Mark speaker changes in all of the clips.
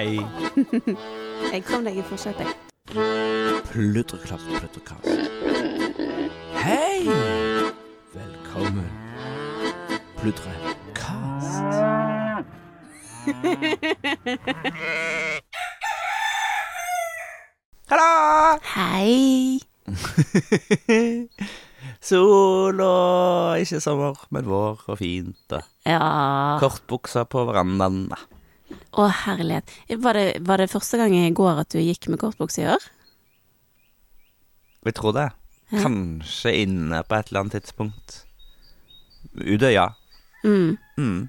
Speaker 1: Hei.
Speaker 2: Jeg kom deg i forsetet,
Speaker 1: jeg. Pludreklapp, pludrekast. Hei! Velkommen. Pludrekast. Hallo!
Speaker 2: Hei.
Speaker 1: Sol og ikke sommer, men vår og fint.
Speaker 2: Ja.
Speaker 1: Kortbuksa på verandaen.
Speaker 2: Å, herlighet. Var det, var det første gang i går at du gikk med kortbukse i år?
Speaker 1: Jeg tror det.
Speaker 2: Ja.
Speaker 1: Kanskje inne på et eller annet tidspunkt. Udøya.
Speaker 2: Mm.
Speaker 1: Mm.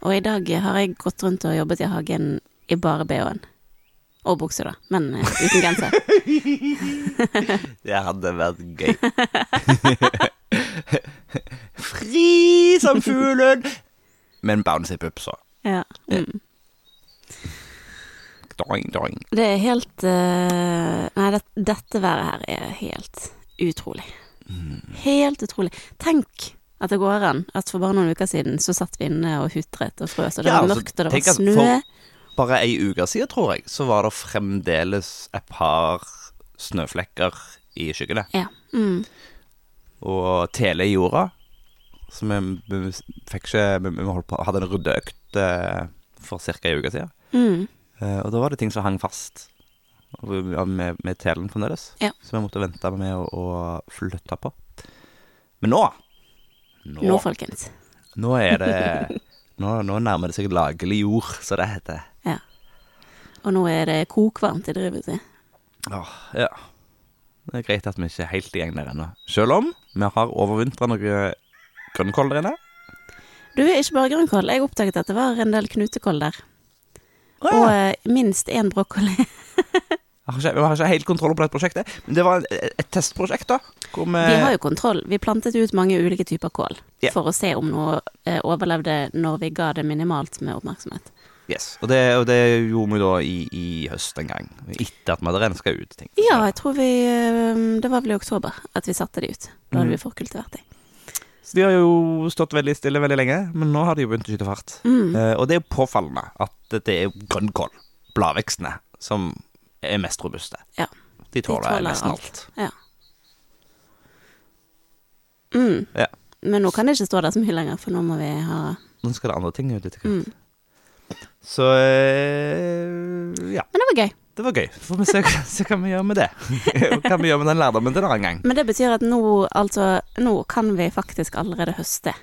Speaker 2: Og i dag har jeg gått rundt og jobbet i hagen i bare BH-en. Og bukse, da. Men eh, uten genser.
Speaker 1: Det hadde vært gøy. Fri som fuglen! Men bouncy pups òg.
Speaker 2: Ja. Mm.
Speaker 1: Doing, doing.
Speaker 2: Det er helt uh, Nei, det, dette været her er helt utrolig. Helt utrolig. Tenk at det går an at for bare noen uker siden så satt vi inne og hutret og frøs, og det
Speaker 1: Ja,
Speaker 2: var
Speaker 1: altså,
Speaker 2: mørkt, og det var snø.
Speaker 1: Bare ei uke siden, tror jeg, så var det fremdeles et par snøflekker i skyggene.
Speaker 2: Ja. Mm.
Speaker 1: Og tele i jorda. Så vi, vi fikk ikke Vi, vi på, hadde en ryddeøkt eh, for ca. ei uke siden.
Speaker 2: Mm.
Speaker 1: Eh, og da var det ting som hang fast med, med telen fremdeles.
Speaker 2: Ja.
Speaker 1: som jeg måtte vente med å, å flytte på. Men nå Nå,
Speaker 2: Nå, folkens.
Speaker 1: nå er det nå, nå nærmer det seg lagelig jord, som det heter. Ja.
Speaker 2: Og nå er det kokvarmt i drivhuset.
Speaker 1: Åh, ja. Det er greit at vi ikke er helt i gang der ennå. Selv om vi har overvintra noe grønnkål der inne.
Speaker 2: Du, ikke bare grønnkål. Jeg oppdaget at det var en del knutekål der. Og eh, minst én brokkoli.
Speaker 1: Jeg har ikke, vi har ikke helt kontroll på dette prosjektet, men det var et, et testprosjekt, da. Vi,
Speaker 2: Vi har jo kontroll. Vi plantet ut mange ulike typer kål
Speaker 1: yeah.
Speaker 2: for å se om noe eh, overlevde når vi ga det minimalt med oppmerksomhet.
Speaker 1: Yes, og det, og det gjorde vi da i, i høst en gang. Etter at vi hadde renska ut ting.
Speaker 2: Ja, jeg tror vi eh, Det var vel i oktober at vi satte de ut. Da hadde
Speaker 1: Mm.
Speaker 2: vi forkultivert de.
Speaker 1: Så de har jo stått veldig stille veldig lenge, men nå har de jo begynt å skyte fart.
Speaker 2: Mm.
Speaker 1: Eh, og det er jo påfallende at det er grønnkål, bladvekstene, som er mest robuste.
Speaker 2: Ja.
Speaker 1: De tåler,
Speaker 2: tåler
Speaker 1: nesten
Speaker 2: alt.
Speaker 1: alt.
Speaker 2: Ja. Mm.
Speaker 1: Ja.
Speaker 2: Men nå kan det ikke stå der så mye lenger, for nå må vi ha
Speaker 1: Nå skal det andre ting ut etter hvert.
Speaker 2: mm.
Speaker 1: Så eh, ja,
Speaker 2: Men det var gøy.
Speaker 1: Det var gøy. Får vi se, se hva vi gjør med det. Hva vi gjør med den lærdommen til en annen gang.
Speaker 2: Men det betyr at nå, altså, nå kan vi faktisk allerede høste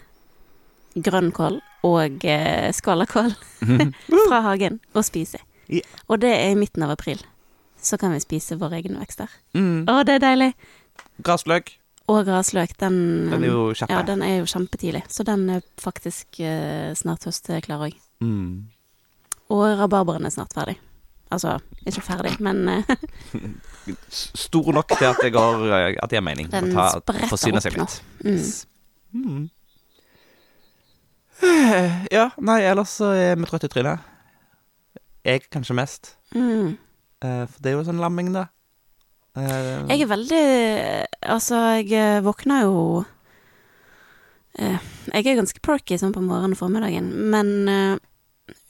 Speaker 2: grønnkål og eh, skvallerkål fra hagen og spise. Og det er i midten av april. Så kan vi spise våre egne vekster.
Speaker 1: Mm.
Speaker 2: Å, det er deilig!
Speaker 1: Grasløk.
Speaker 2: Og grasløk, den
Speaker 1: Den er jo kjappe.
Speaker 2: Ja, den er jo kjempetidlig. Så den er faktisk eh, snart høsteklar òg.
Speaker 1: Mm.
Speaker 2: Og rabarberen er snart ferdig. Altså, ikke ferdig, men eh,
Speaker 1: Stor nok til at jeg går eh, At jeg har mening.
Speaker 2: Den
Speaker 1: ta,
Speaker 2: spretter opp nå. mm.
Speaker 1: Mm. Ja, nei, ellers så er vi trøtte i trynet. Jeg kanskje mest.
Speaker 2: Mm.
Speaker 1: Eh, For det er jo sånn lamming, da. Eh,
Speaker 2: Jeg er veldig Altså, jeg våkner jo eh, Jeg er ganske perky sånn på morgenen og formiddagen, men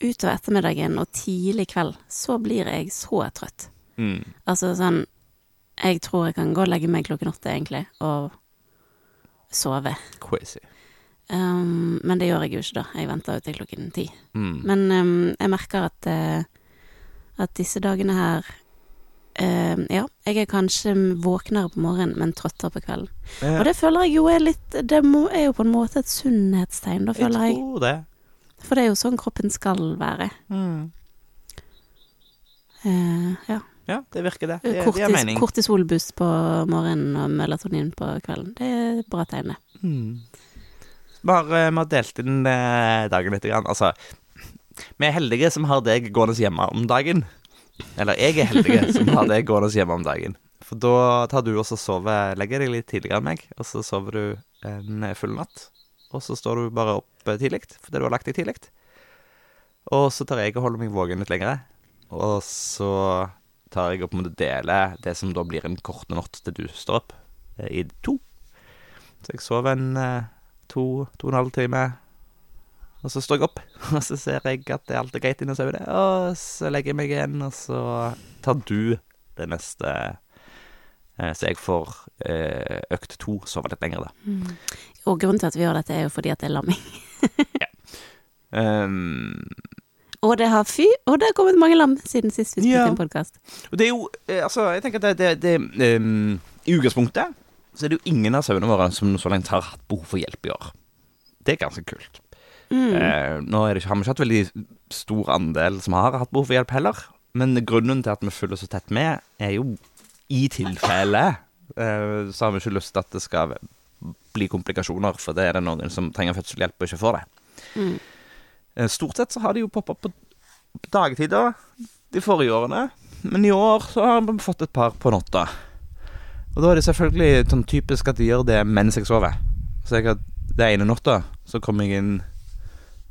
Speaker 2: utover ettermiddagen og tidlig kveld så blir jeg så trøtt.
Speaker 1: mm.
Speaker 2: Altså sånn Jeg tror jeg kan gå og legge meg klokken åtte, egentlig, og sove.
Speaker 1: Crazy.
Speaker 2: Um, men det gjør jeg jo ikke, da. Jeg venter jo til klokken ti.
Speaker 1: Mm.
Speaker 2: Men um, jeg merker at, uh, at disse dagene her Uh, Ja, jeg er kanskje våknere på morgenen, men trøttere på kvelden.
Speaker 1: Eh,
Speaker 2: Og det føler jeg jo er litt Det må, er jo på en måte et sunnhetstegn, da,
Speaker 1: jeg
Speaker 2: føler jeg.
Speaker 1: tror det.
Speaker 2: For det er jo sånn kroppen skal være.
Speaker 1: Mm.
Speaker 2: Eh, ja.
Speaker 1: Ja, det virker det. Det, det er
Speaker 2: Kortis,
Speaker 1: mening.
Speaker 2: Kortisolbuss på morgenen og melatonin på kvelden. Det er bra tegn, det.
Speaker 1: Mm. Vi har, eh, vi har delt inn eh, dagen litt. Grann. Altså, vi er heldige som har deg gående hjemme om dagen. Eller jeg er heldig som har deg gående hjemme om dagen. For da tar du også sover Legger deg litt tidligere enn meg, og så sover du en full natt. Og så står du bare opp eh, tidlig fordi du har lagt deg tidlig. Og så tar jeg og holder meg våken litt lenger. Og så tar jeg og på en måte deler det som da blir en kort natt til du står opp, eh, i to. Så jeg sover en eh, to, to og en halv time. Og så står jeg opp, og så ser jeg at det alt er greit inni sauene. Og så legger jeg meg igjen, og så tar du det neste. Eh, Så jeg får eh, økt to, sove litt lenger, da.
Speaker 2: Og grunnen til at vi gjør dette, er jo fordi at det er lamming.
Speaker 1: Um,
Speaker 2: Og det har fy, og det har kommet mange lam siden sist vi spilte
Speaker 1: Ja.
Speaker 2: en podkast.
Speaker 1: og det er jo eh, Altså, jeg tenker at det, det, det um, I utgangspunktet så er det jo ingen av sauene våre som så langt har hatt behov for hjelp i år. Det er ganske kult.
Speaker 2: Mm.
Speaker 1: Eh, nå det har vi ikke hatt veldig stor andel som har hatt behov for hjelp heller. Men grunnen til at vi følger så tett med, er jo i tilfelle eh, så har vi ikke lyst til at det skal bli komplikasjoner, for det er det noen som trenger fødselhjelp og ikke får det.
Speaker 2: Mm.
Speaker 1: Eh, Stort sett så har de jo poppa på på dagtider de forrige årene. Men i år så har vi fått et par på natta. Og da er det selvfølgelig sånn typisk at de gjør det mens jeg sover. Så jeg har det ene natta så kom jeg inn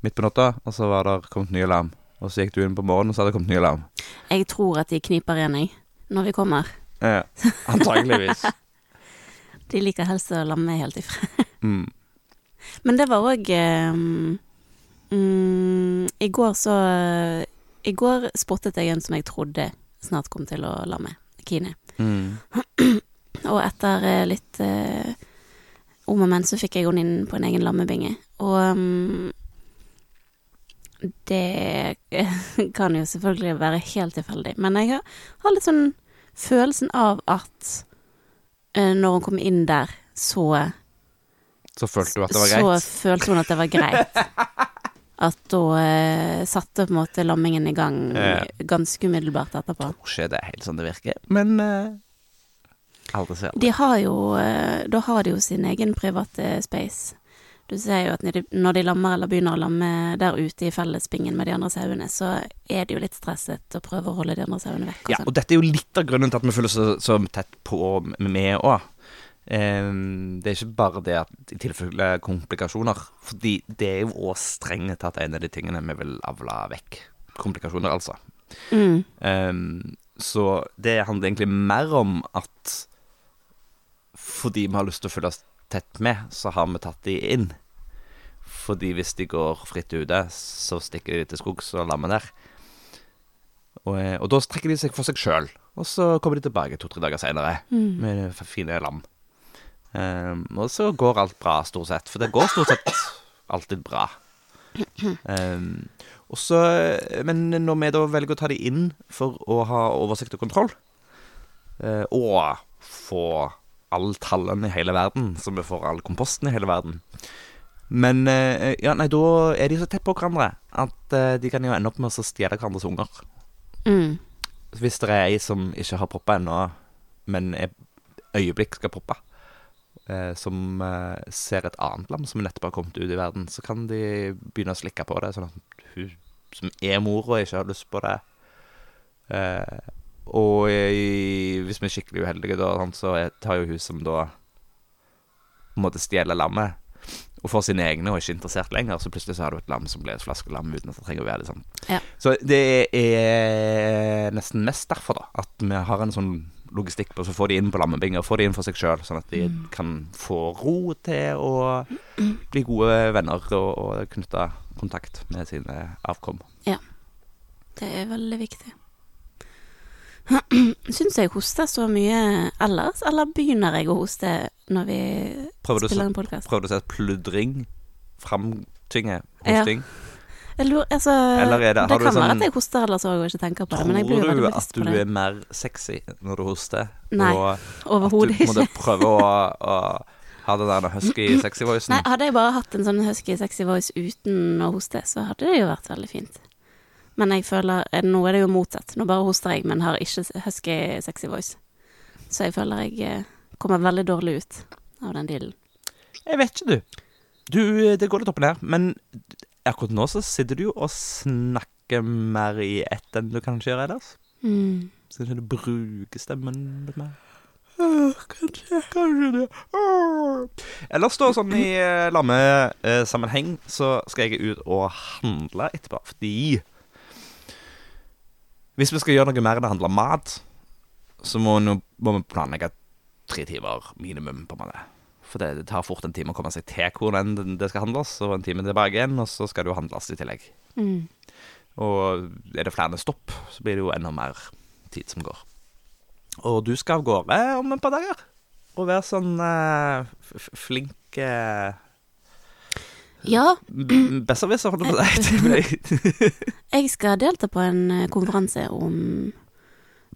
Speaker 1: midt på natta, og så var det kommet ny alarm. Og så gikk du inn på morgenen, og så hadde det kommet ny alarm.
Speaker 2: Jeg tror at de kniper igjen, jeg, når vi kommer.
Speaker 1: Eh, antageligvis.
Speaker 2: De liker helst å lamme helt ifra.
Speaker 1: Mm.
Speaker 2: Men det var òg um, I går så I går spottet jeg en som jeg trodde snart kom til å lamme. Kine.
Speaker 1: Mm.
Speaker 2: Og etter eh, litt uh, om og men så fikk jeg henne inn på en egen lammebinge. Og um, det kan jo selvfølgelig være helt tilfeldig, men jeg har, har litt sånn følelsen av at eh, når hun kom inn der, så
Speaker 1: Så følte hun at det var
Speaker 2: Så følte hun at det var greit. At da eh, satte på en måte lammingen i gang ganske umiddelbart etterpå.
Speaker 1: Tror ikke det er helt sånn det virker, men uh, aldri si aldri.
Speaker 2: De har jo eh, Da har de jo sin egen private space. Du ser jo at når de, lammer eller begynner å lamme der ute i fellesbingen med de andre sauene, så er det jo litt stresset å prøve å holde de andre sauene vekk.
Speaker 1: Ja,
Speaker 2: Og ja,
Speaker 1: og dette er jo litt av grunnen til at vi føler så, så tett på med òg. det er ikke bare det at i tilfelle komplikasjoner, fordi det er jo òg strengt tatt en av de tingene vi vil avle vekk. Komplikasjoner, altså.
Speaker 2: mm,
Speaker 1: Ehm, så det handler egentlig mer om at fordi vi har lyst til å føle oss tett med, så har vi tatt de inn. Fordi hvis de går fritt ute, så stikker de til skogs og lammer der. Og, eh, og da strekker de seg for seg sjøl, og så kommer de tilbake to-tre dager seinere
Speaker 2: mm.
Speaker 1: med fine lam. Um, og så går alt bra, stort sett. For det går stort sett alltid bra. Um, og så, men når vi da velger å ta de inn for å ha oversikt og kontroll, uh, og få all tallene i hele verden, så vi får all komposten i hele verden Men eh, ja, nei, da er de så tett på hverandre at eh, de kan jo ende opp med å stjele hverandres unger.
Speaker 2: Mm.
Speaker 1: Hvis det er ei som ikke har poppa ennå, men et øyeblikk skal poppe, eh, som ser et annet lam som nettopp har kommet ut i verden, så kan de begynne å slikke på det, sånn at hun som er mora, ikke har lyst på det. Og jeg, hvis vi er skikkelig uheldige, da, så tar jo hun som da på en måte stjeler lammet, og får sine egne og ikke interessert lenger, så plutselig så har du et lam som blir et flaskelam uten at det trenger å være det sånn.
Speaker 2: Ja.
Speaker 1: Så det er nesten mest derfor, da, at vi har en sånn logistikk på så får de inn på lammebinger, får de inn for seg sjøl, sånn at de kan få ro til å bli gode venner og, og knytte kontakt med sine avkom. Ja.
Speaker 2: Det er veldig viktig. Syns jeg hoster så mye ellers, eller begynner jeg å hoste når vi
Speaker 1: Prøver
Speaker 2: spiller en podkast?
Speaker 1: prøver du å si at pludring framtvinger
Speaker 2: Ja.
Speaker 1: hosting?
Speaker 2: Jeg lurer, altså,
Speaker 1: Eller det-
Speaker 2: det
Speaker 1: har du
Speaker 2: kan
Speaker 1: sånn-
Speaker 2: være at jeg hoster ellers òg og ikke tenker på det, men jeg blir
Speaker 1: Tror
Speaker 2: veldig
Speaker 1: du
Speaker 2: bevisst
Speaker 1: at du
Speaker 2: på det.
Speaker 1: er mer sexy når du hoster?
Speaker 2: Nei, overhodet
Speaker 1: ikke. at du
Speaker 2: måtte
Speaker 1: prøve å, å ha den der husky sexy voicen?
Speaker 2: Nei, hadde jeg bare hatt en sånn husky sexy voice uten å hoste, så hadde det jo vært veldig fint. Men jeg føler eh, Nå er det jo motsatt. Nå bare hoster jeg, men har ikke husky sexy voice. Så jeg føler jeg eh, kommer veldig dårlig ut av den dealen.
Speaker 1: Jeg vet ikke, du. du. Det går litt opp og ned. Men akkurat nå så sitter du jo og snakker mer i ett enn du kanskje gjør ellers.
Speaker 2: Mm.
Speaker 1: Så kanskje du bruker stemmen litt mer. Kanskje, kanskje det. Ellers da, sånn i eh, lammesammenheng, så skal jeg ut og handle etterpå. Fordi hvis vi skal gjøre noe mer enn å handle mat, så må, no, må vi planlegge tre timer minimum, på en. For det, det tar fort en time å komme seg til hvor den, det skal handles, og en time tilbake igjen, og så skal det jo handles i tillegg.
Speaker 2: Mm.
Speaker 1: Og er det flere stopp, så blir det jo enda mer tid som går. Og du skal av gårde om et par dager. Og være sånn eh, flink eh,
Speaker 2: Ja,
Speaker 1: besserwisser, holdt jeg på å si.
Speaker 2: Jeg skal delta på en eh, konferanse om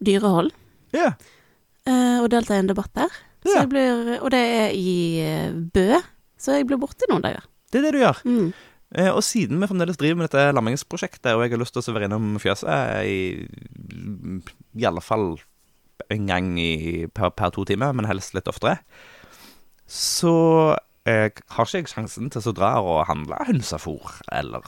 Speaker 2: dyrehold.
Speaker 1: Ja.
Speaker 2: Yeah. Og delta i en debatt der. Jeg blir, og det er i eh, Bø, så jeg blir borte noen dager.
Speaker 1: Det er det du gjør.
Speaker 2: Mm.
Speaker 1: Eh, og siden vi fremdeles driver med dette lammingsprosjektet, og jeg har lyst til å være innom fjøset i, i alle fall en gang i, per, per to timer, men helst litt oftere, så eh, har ikke jeg sjansen til å dra og handle hønsefôr eller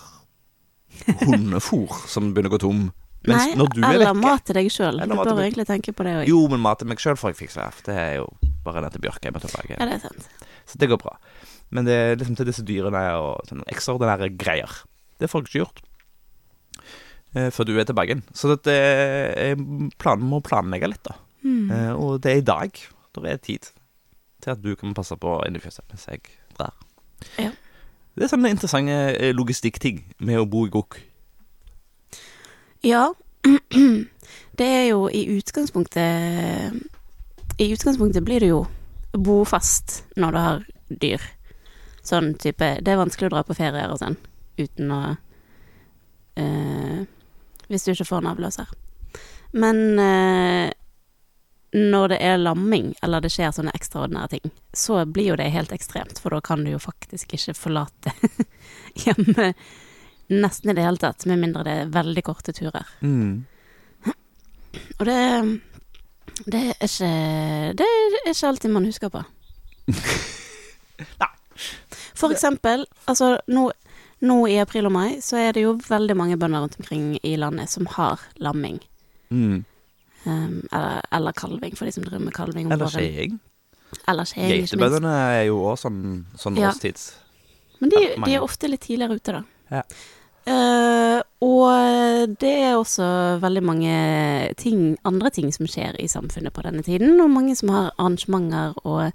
Speaker 1: hundefôr som begynner å gå tom. Mens
Speaker 2: Nei,
Speaker 1: når du er
Speaker 2: eller
Speaker 1: vekke
Speaker 2: mat til deg sjøl. Du bør
Speaker 1: meg...
Speaker 2: egentlig tenke på det òg.
Speaker 1: Jo, men mat til meg sjøl får jeg fikse, for det er jo bare ned til Bjørkheim og tilbake.
Speaker 2: Ja, det er sant.
Speaker 1: Så det går bra. Men det er liksom til disse dyrene og sånne ekstraordinære greier. Det får jeg ikke gjort eh, før du er tilbake igjen. Så dette er planen må planlegge litt, da.
Speaker 2: Mm.
Speaker 1: Eh, og det er i dag. Det er tid til at du kan passe på inni fjøset mens jeg drar.
Speaker 2: Ja.
Speaker 1: Det er sånne interessante eh, logistikkting med å bo i Gokk.
Speaker 2: Ja. Det er jo i utgangspunktet I utgangspunktet blir det jo bofast når du har dyr. Sånn type Det er vanskelig å dra på ferier og sånn uten å eh, Hvis du ikke får en avløser. Men eh, når det er lamming, eller det skjer sånne ekstraordinære ting, så blir jo det helt ekstremt, for da kan du jo faktisk ikke forlate hjemme nesten i det hele tatt, med mindre det er veldig korte turer.
Speaker 1: Mm.
Speaker 2: Og det Det er ikke Det er ikke alltid man husker på.
Speaker 1: Nei.
Speaker 2: For eksempel, altså nå, nå i april og mai så er det jo veldig mange bønder rundt omkring i landet som har lamming.
Speaker 1: Mm.
Speaker 2: Um, eller, eller kalving, for de som driver med kalving om
Speaker 1: Eller skjeing. Geitebøndene er jo òg sånn, sånn
Speaker 2: Ja.
Speaker 1: årstids...
Speaker 2: Men de,
Speaker 1: Ja,
Speaker 2: de er ofte litt tidligere ute, da.
Speaker 1: Ja.
Speaker 2: Uh, og det er også veldig mange ting, andre ting som skjer i samfunnet på denne tiden, og mange som har arrangementer, og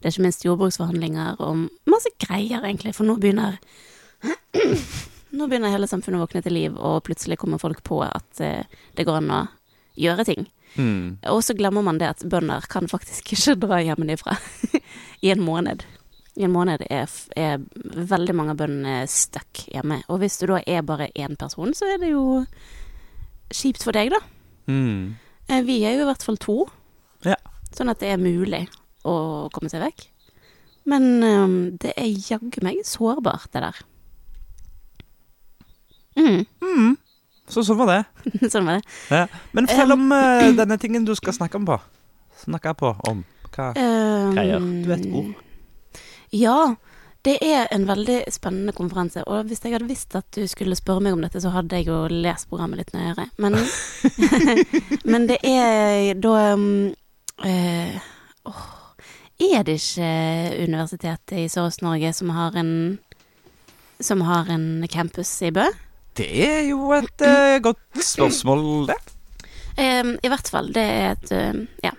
Speaker 2: det er ikke minst jordbruksforhandlinger, og masse greier, egentlig, for nå begynner Nå begynner hele samfunnet å våkne til liv, og plutselig kommer folk på at eh, det går an å gjøre ting.
Speaker 1: Mm.
Speaker 2: Og så glemmer man det at bønder kan faktisk ikke dra hjemmefra i en måned. I en måned er, er veldig mange av bøndene stuck hjemme. Og hvis du da er bare én person, så er det jo kjipt for deg, da.
Speaker 1: Mm.
Speaker 2: Eh, Vi er jo i hvert fall to,
Speaker 1: Ja.
Speaker 2: sånn at det er mulig å komme seg vekk. Men um, det er jaggu meg sårbart, det der. Mm,
Speaker 1: Mm. Så sånn var det.
Speaker 2: sånn var det.
Speaker 1: Ja. Men fortell om eh, denne tingen du skal snakke om på. Snakke på om hva
Speaker 2: Eh,
Speaker 1: greier. Du vet hvor.
Speaker 2: Ja, det er en veldig spennende konferanse. Og hvis jeg hadde visst at du skulle spørre meg om dette, så hadde jeg jo lest programmet litt nøyere. Men, men det er da um, uh, oh, Er det ikke Universitetet i Sørøst-Norge som har en som har en campus i Bø?
Speaker 1: Det er jo et uh, godt spørsmål, det.
Speaker 2: Um, I hvert fall. Det er et uh, Ja.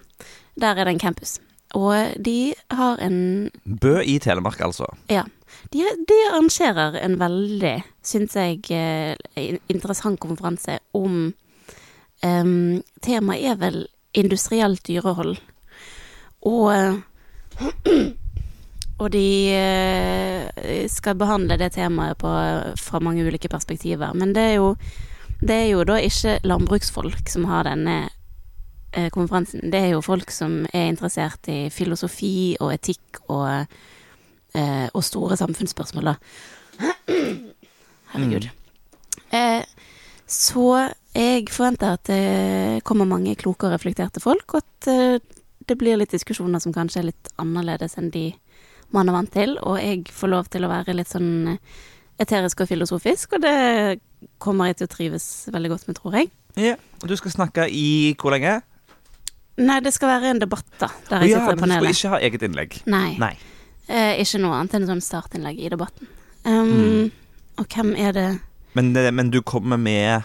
Speaker 2: Der er det en campus. Og de har en
Speaker 1: Bø i Telemark, altså.
Speaker 2: Ja. De, de arrangerer en veldig, syns jeg, uh, interessant konferanse om um, Temaet er vel industrielt dyrehold. Og Og de eh, skal behandle det temaet på, fra mange ulike perspektiver. Men det er jo, det er jo da ikke landbruksfolk som har denne eh, konferansen. Det er jo folk som er interessert i filosofi og etikk og, eh, og store samfunnsspørsmål, da. Herregud. Eh, så jeg forventer at det kommer mange kloke og reflekterte folk, og at det blir litt diskusjoner som kanskje er litt annerledes enn de man er vant til, og jeg får lov til å være litt sånn eh, eterisk og filosofisk, og det kommer jeg til å trives veldig godt med, tror jeg.
Speaker 1: Ja. Og du skal snakke i hvor lenge?
Speaker 2: Nei, det skal være en debatt, da, der jeg
Speaker 1: ja,
Speaker 2: sitter i
Speaker 1: panelet. du skal ikke ha eget innlegg.
Speaker 2: Nei.
Speaker 1: Nei.
Speaker 2: Eh, ikke noe annet enn sånn startinnlegg i debatten. Um,
Speaker 1: Mm.
Speaker 2: Og hvem er det
Speaker 1: Men, men du kommer med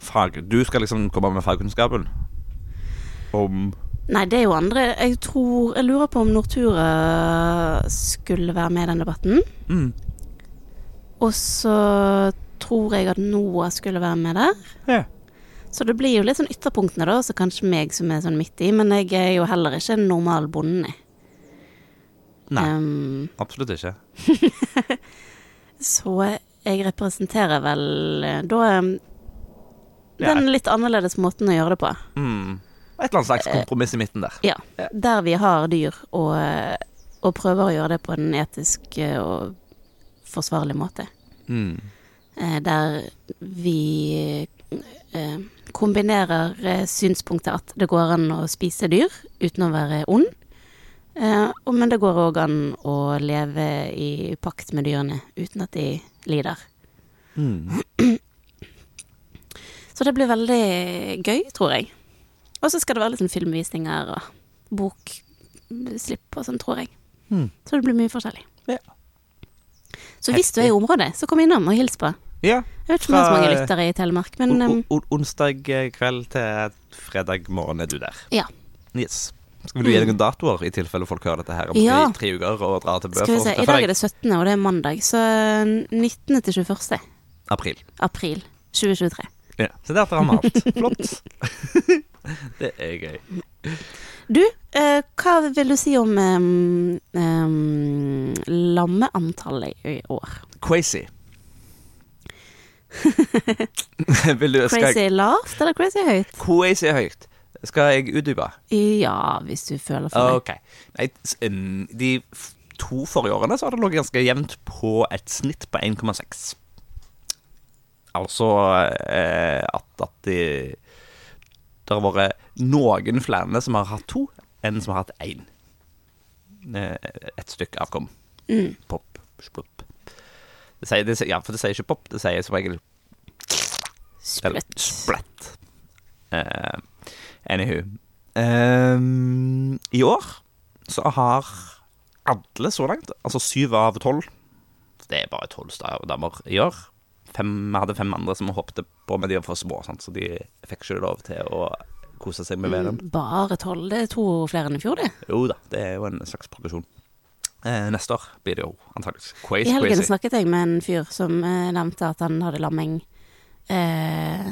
Speaker 1: fag... Du skal liksom komme med fagkunnskapen om
Speaker 2: Nei, det er jo andre Jeg tror Jeg lurer på om Nortura skulle være med i den debatten.
Speaker 1: Mm.
Speaker 2: Og så tror jeg at NOAH skulle være med der.
Speaker 1: Ja.
Speaker 2: Så det blir jo litt sånn ytterpunktene, da. Så kanskje meg som er sånn midt i. Men jeg er jo heller ikke en normal bonde.
Speaker 1: Nei,
Speaker 2: Um,
Speaker 1: absolutt ikke.
Speaker 2: så jeg representerer vel eh, da
Speaker 1: Ja.
Speaker 2: den litt annerledes måten å gjøre det på.
Speaker 1: Mm. Et eller annet slags kompromiss i midten der.
Speaker 2: Ja. Der vi har dyr, og, eh, og prøver å gjøre det på en etisk eh, og forsvarlig måte.
Speaker 1: Mm.
Speaker 2: Eh, Der vi eh, kombinerer eh, synspunktet at det går an å spise dyr uten å være ond. Eh, men det går òg an å leve i pakt med dyrene uten at de lider.
Speaker 1: Mm.
Speaker 2: Så det blir veldig gøy, tror jeg. Og så skal det være litt sånn filmvisninger og bokslipp og sånn, tror jeg.
Speaker 1: Mm.
Speaker 2: Så det blir mye forskjellig.
Speaker 1: Ja.
Speaker 2: Så hvis du er i området, så kom innom og hils på.
Speaker 1: Ja.
Speaker 2: Jeg vet ikke om det er så mange lyttere i Telemark, men
Speaker 1: on
Speaker 2: um,
Speaker 1: o- o- onsdag kveld til fredag morgen er du der.
Speaker 2: Ja.
Speaker 1: Yes. Skal vi gi deg noen datoer, i tilfelle folk hører dette her om
Speaker 2: Ja.
Speaker 1: tre, tre uker og drar til Bø
Speaker 2: skal vi se. I dag er det 17., og det er mandag. Så 19. til 21.
Speaker 1: April.
Speaker 2: april 2023.
Speaker 1: Ja. Så der har vi alt. Flott. det er gøy.
Speaker 2: Du, eh, hva vil du si om um, um, lammeantallet i år?
Speaker 1: Crazy. Du, skal jeg,
Speaker 2: Crazy lavt eller crazy høyt?
Speaker 1: crazy høyt. Skal jeg utdype?
Speaker 2: Ja, hvis du føler for det.
Speaker 1: Ok. Nei, de to forrige årene så har det ligget ganske jevnt på et snitt på 1,6. Altså eh, at, at de Det har vært noen flere som har hatt to, enn som har hatt én. Eh, et stykke avkom.
Speaker 2: Mm.
Speaker 1: Pop, splopp. Det sier, det, sier- ja, for det sier ikke pop, det sier som regel
Speaker 2: Splett.
Speaker 1: Splett. Uh, anywho. Uh, I år så har alle så langt, altså syv av tolv Det er bare tolv damer i år. Fem, vi hadde fem andre som håpte på, men de var for små, sant? så de fikk ikke lov til å kose seg med.
Speaker 2: Mm, Bare tolv? Det er to flere enn i fjor, det.
Speaker 1: Jo da, det er jo en slags progresjon. Eh, neste år blir det jo antakeligvis crazy,
Speaker 2: I helgen
Speaker 1: crazy.
Speaker 2: snakket jeg med en fyr som eh, nevnte at han hadde lamming. Eh,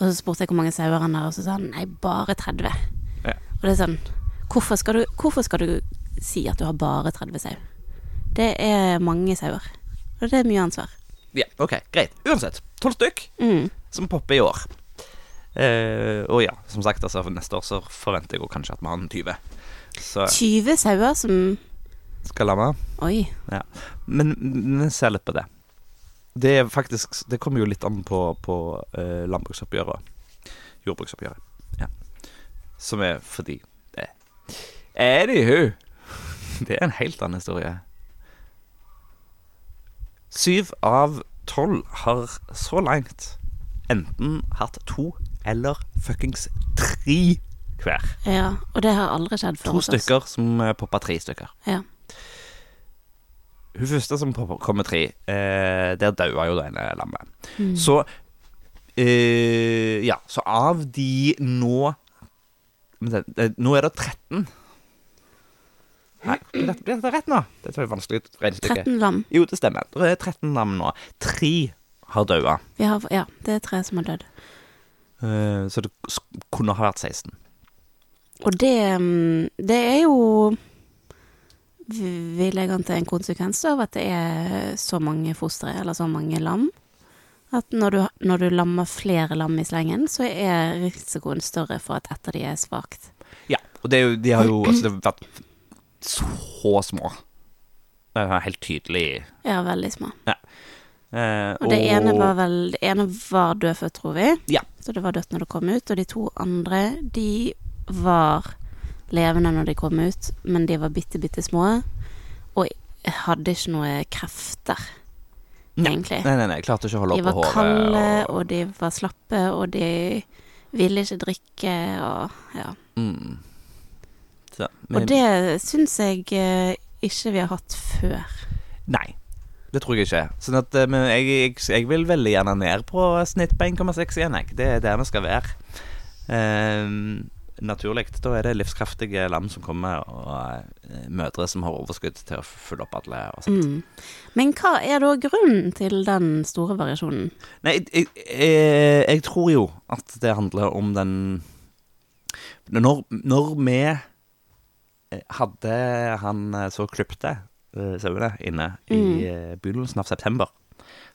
Speaker 2: og så spurte jeg hvor mange sauer han har, og så sa han nei, bare 30.
Speaker 1: Ja.
Speaker 2: Og det er sånn hvorfor skal, du, hvorfor skal du si at du har bare 30 sau? Det er mange sauer. Og det er mye ansvar.
Speaker 1: Ja, ok, greit. Uansett, tolv stykk.
Speaker 2: Mm.
Speaker 1: som popper i år. Eh, og ja, som sagt, altså, neste år så forventer jeg jo kanskje at vi har en 20. Så
Speaker 2: 20 sauer som
Speaker 1: skal lamme. Oi.
Speaker 2: Oi.
Speaker 1: Men vi ser litt på det. Det er faktisk Det kommer jo litt an på, på eh, landbruksoppgjøret. Jordbruksoppgjøret. Ja. Som er fordi det Anywho. Det er en helt annen historie. Syv av tolv har så langt enten hatt to eller fuckings tre hver.
Speaker 2: Ja, og det har aldri skjedd før
Speaker 1: To stykker som eh, poppa tre stykker.
Speaker 2: Ja.
Speaker 1: Hun første som kom med tre, eh, der daua jo det ene lammet.
Speaker 2: Mm.
Speaker 1: Så eh, Ja, så av de nå det, Nå er det 13. Nei, dette, blir dette rett nå? Dette er et vanskelig regnestykke.
Speaker 2: 13 lam.
Speaker 1: Jo, det stemmer. Det er 13 lam nå. Tre har daua.
Speaker 2: Vi ja, det er tre som har dødd.
Speaker 1: Eh, så det kunne ha vært 16.
Speaker 2: Og det, mm, det er jo Vi legger an til en konsekvens av at det er så mange fostre, eller så mange lam. At når du, når du lammer flere lam i slengen, så er risikoen større for at et av de er svakt.
Speaker 1: Ja, og det er jo, de har jo altså, det har vært så små. Det var helt tydelig.
Speaker 2: Ja, veldig små.
Speaker 1: Eh,
Speaker 2: Og det ene var vel Det ene var dødfødt, tror vi.
Speaker 1: Ja.
Speaker 2: Så det var dødt når det kom ut. Og de to andre, de var levende når de kom ut, men de var bitte, bitte små. Og hadde ikke noe krefter,
Speaker 1: Nei.
Speaker 2: egentlig.
Speaker 1: Nei, nei, nei, klarte ikke å holde
Speaker 2: De
Speaker 1: oppe
Speaker 2: var
Speaker 1: hodet.
Speaker 2: kalde,
Speaker 1: og-
Speaker 2: og de var slappe, og de ville ikke drikke, og ja.
Speaker 1: Mm. Så,
Speaker 2: Og det syns jeg eh, ikke vi har hatt før.
Speaker 1: Nei, det tror jeg ikke. Sånn at, eh, men jeg, jeg, jeg vil veldig gjerne ned på snitt på 1,6 igjen. Jeg. Det er der vi skal være. Um, naturlig. Da er det livskraftige lam som kommer, og eh, mødre som har overskudd til å følge opp alle. og sånt.
Speaker 2: Mm. Men hva er da grunnen til den store variasjonen?
Speaker 1: Nei, jeg, jeg, tror jo at det handler om den Når, når vi hadde han eh, så klipte uh, sauene inne i
Speaker 2: Mm.
Speaker 1: eh, begynnelsen av september,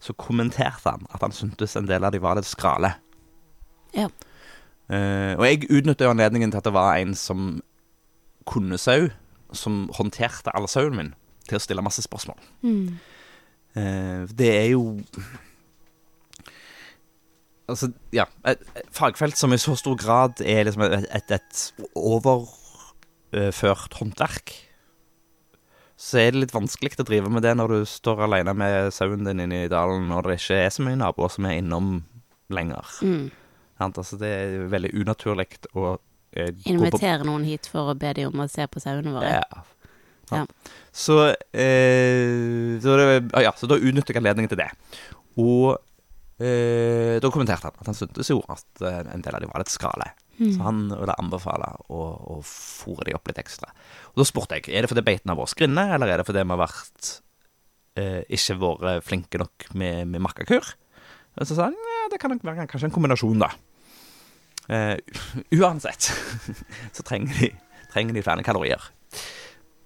Speaker 1: så kommenterte han at han syntes en del av de var litt skrale.
Speaker 2: Ja.
Speaker 1: Uh, og jeg utnytta jo anledningen til at det var en som kunne sau, som håndterte all sauen min, til å stille masse spørsmål.
Speaker 2: Mm.
Speaker 1: Uh, det er jo Altså, ja. Et, fagfelt som i så stor grad er liksom et, et, et overført håndverk. Så er det litt vanskelig å drive med det når du står alene med sauen din inne i dalen, og det ikke er så mye naboer som er innom lenger.
Speaker 2: Mm.
Speaker 1: Altså, det er veldig unaturlig å eh,
Speaker 2: Invitere noen hit for å be dem om å se på sauene våre.
Speaker 1: Ja.
Speaker 2: Ja.
Speaker 1: Ja. Så, eh, så, det, ah, ja, så da utnytter jeg anledningen til det. Og eh, da kommenterte han at han syntes jo at eh, en del av dem var litt skrale.
Speaker 2: Mm.
Speaker 1: Så han ville anbefale å, å fòre de opp litt ekstra. Og da spurte jeg er det fordi beitene har vært skrinne, eller er det fordi vi har vært eh, ikke vært flinke nok med, med makkakur? Og så sa han ja, det kan nok være kanskje en kombinasjon, da. Eh, uansett så trenger de, trenger de flere kalorier.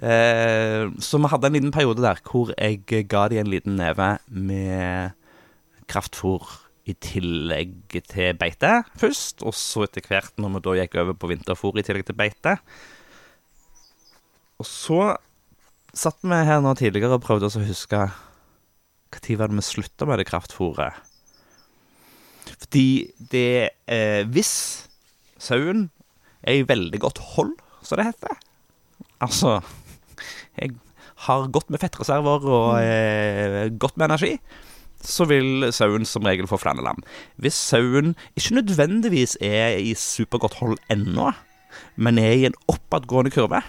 Speaker 1: Eh, så vi hadde en liten periode der hvor jeg ga de en liten neve med kraftfôr i tillegg til beite først, og så etter hvert når vi da gikk over på vinterfôr i tillegg til beite. Og så satt vi her nå tidligere og prøvde oss å huske når var det vi slutta med det kraftfôret. Fordi det eh, Hvis sauen er i veldig godt hold, som det heter Altså Jeg har godt med fettreserver og eh, godt med energi så vil sauen som regel få flere. Hvis sauen ikke nødvendigvis er i supergodt hold ennå, men er i en oppadgående kurve,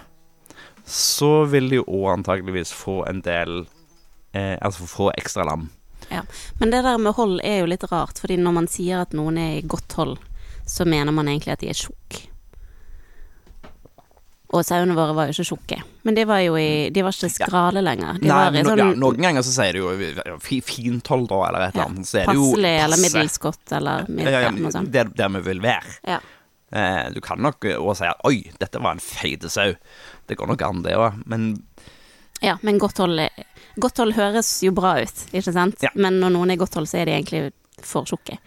Speaker 1: så vil de òg antageligvis få en del eh, Altså få ekstra lam. Ja.
Speaker 2: Men det der med hold er jo litt rart, fordi når man sier at noen er i godt hold, så mener man egentlig at de er tjukke. Og sauene våre var jo ikke tjukke, men de var jo i, de var ikke skrale lenger. De
Speaker 1: Nei,
Speaker 2: var i
Speaker 1: men
Speaker 2: sånn
Speaker 1: ja, Noen ganger så sier de jo fi- fint hold, da, eller et eller annet. Så er det jo
Speaker 2: passelig eller middels godt eller midd,
Speaker 1: Ja,
Speaker 2: ja,
Speaker 1: ja,
Speaker 2: noe sånt.
Speaker 1: der, der vi vil være.
Speaker 2: Ja.
Speaker 1: Eh, du kan nok òg si at 'oi, dette var en feite sau'. Det går nok an, det òg. Men
Speaker 2: ja, men godt hold, godt hold høres jo bra ut, ikke sant?
Speaker 1: Ja.
Speaker 2: Men når noen er godt hold, så er de egentlig for tjukke.